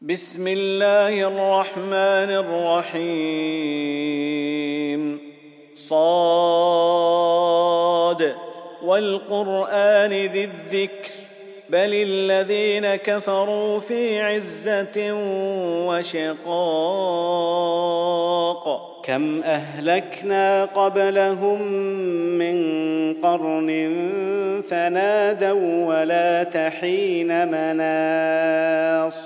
بسم الله الرحمن الرحيم. صاد. والقرآن ذي الذكر. بل الذين كفروا في عزة وشقاق. كم أهلكنا قبلهم من قرن فنادوا ولا تحين مناص.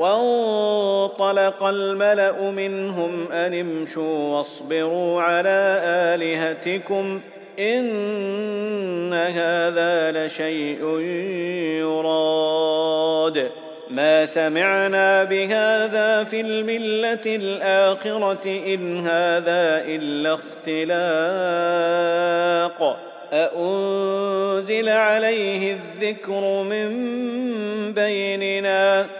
وانطلق الملأ منهم أن امشوا واصبروا على آلهتكم إن هذا لشيء يراد. ما سمعنا بهذا في الملة الآخرة إن هذا إلا اختلاق. أأنزل عليه الذكر من بيننا؟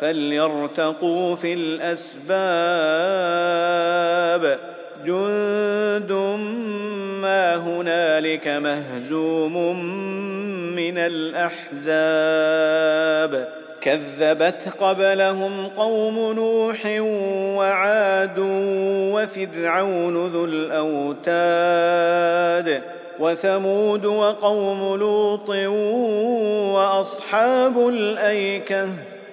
فليرتقوا في الأسباب. جند ما هنالك مهزوم من الأحزاب. كذبت قبلهم قوم نوح وعاد وفرعون ذو الأوتاد وثمود وقوم لوط وأصحاب الأيكة.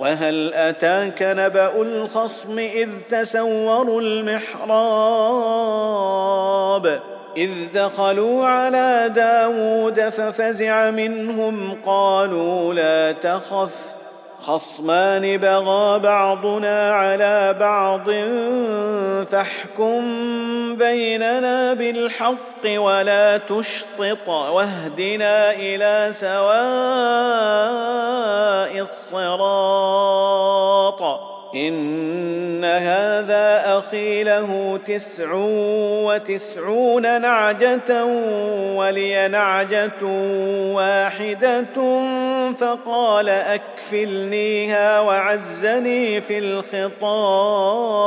وهل أتاك نبأ الخصم إذ تسوروا المحراب إذ دخلوا على داود ففزع منهم قالوا لا تخف خصمان بغى بعضنا على بعض فاحكم بيننا بالحق ولا تشطط واهدنا إلى سواء الصراط. إن هذا أخي له تسع وتسعون نعجة ولي نعجة واحدة فقال أكفلنيها وعزني في الخطاب.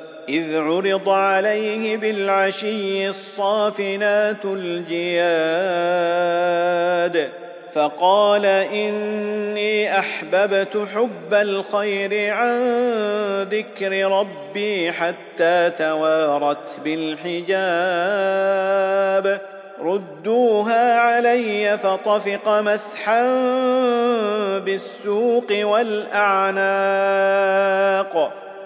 إذ عرض عليه بالعشي الصافنات الجياد فقال إني أحببت حب الخير عن ذكر ربي حتى توارت بالحجاب. ردوها علي فطفق مسحا بالسوق والأعناق.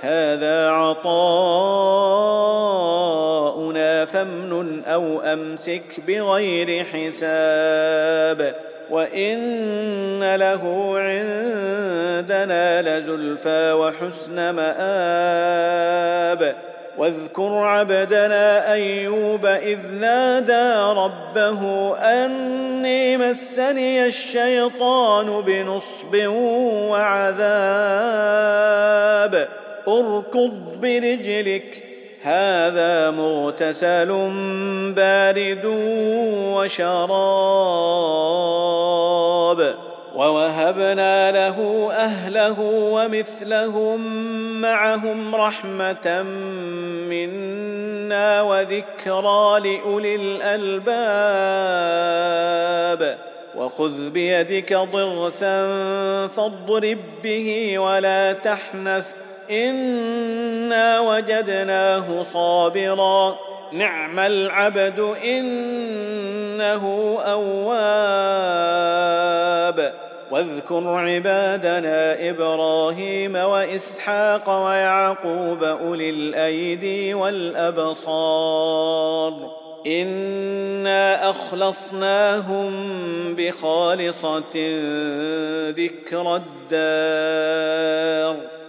هذا عطاؤنا فامنن أو أمسك بغير حساب وإن له عندنا لزلفى وحسن مآب واذكر عبدنا أيوب إذ نادى ربه أني مسني الشيطان بنصب وعذاب اركض برجلك. هذا مغتسل بارد وشراب. ووهبنا له أهله ومثلهم معهم رحمة منا وذكرى لأولي الألباب. وخذ بيدك ضغثا فاضرب به ولا تحنث. انا وجدناه صابرا. نعم العبد انه اواب. واذكر عبادنا إبراهيم واسحاق ويعقوب اولي الايدي والابصار. انا اخلصناهم بخالصه ذكر الدار.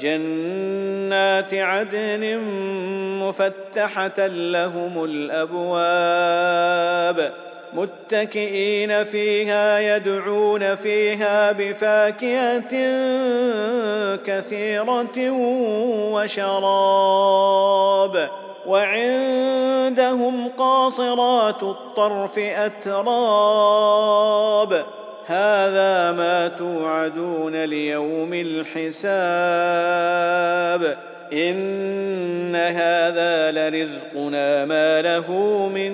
جنات عدن مفتحة لهم الأبواب متكئين فيها يدعون فيها بفاكهة كثيرة وشراب وعندهم قاصرات الطرف أتراب هذا ما توعدون ليوم الحساب. إن هذا لرزقنا ما له من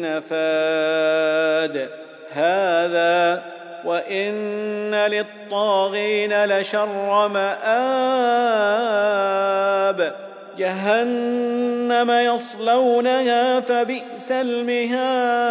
نفاد. هذا وإن للطاغين لشر مآب. جهنم يصلونها فبئس المهاد.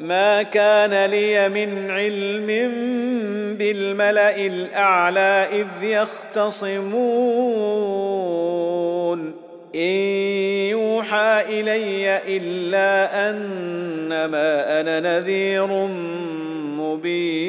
ما كان لي من علم بالملأ الأعلى إذ يختصمون. إن يوحى إلي إلا أنما أنا نذير مبين.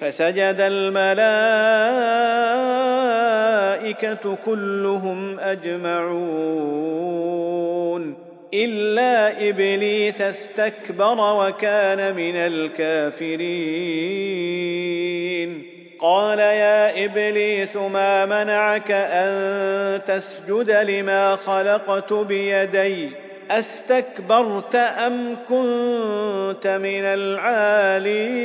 فسجد الملائكة كلهم أجمعون إلا إبليس استكبر وكان من الكافرين. قال يا إبليس ما منعك أن تسجد لما خلقت بيدي؟ أستكبرت أم كنت من العالين؟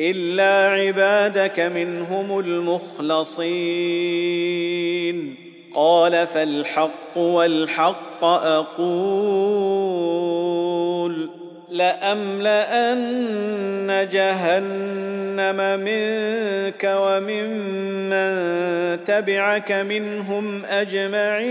إلا عبادك منهم المخلصين. قال فالحق والحق أقول. لأملأن جهنم منك وممن تبعك منهم أجمعين.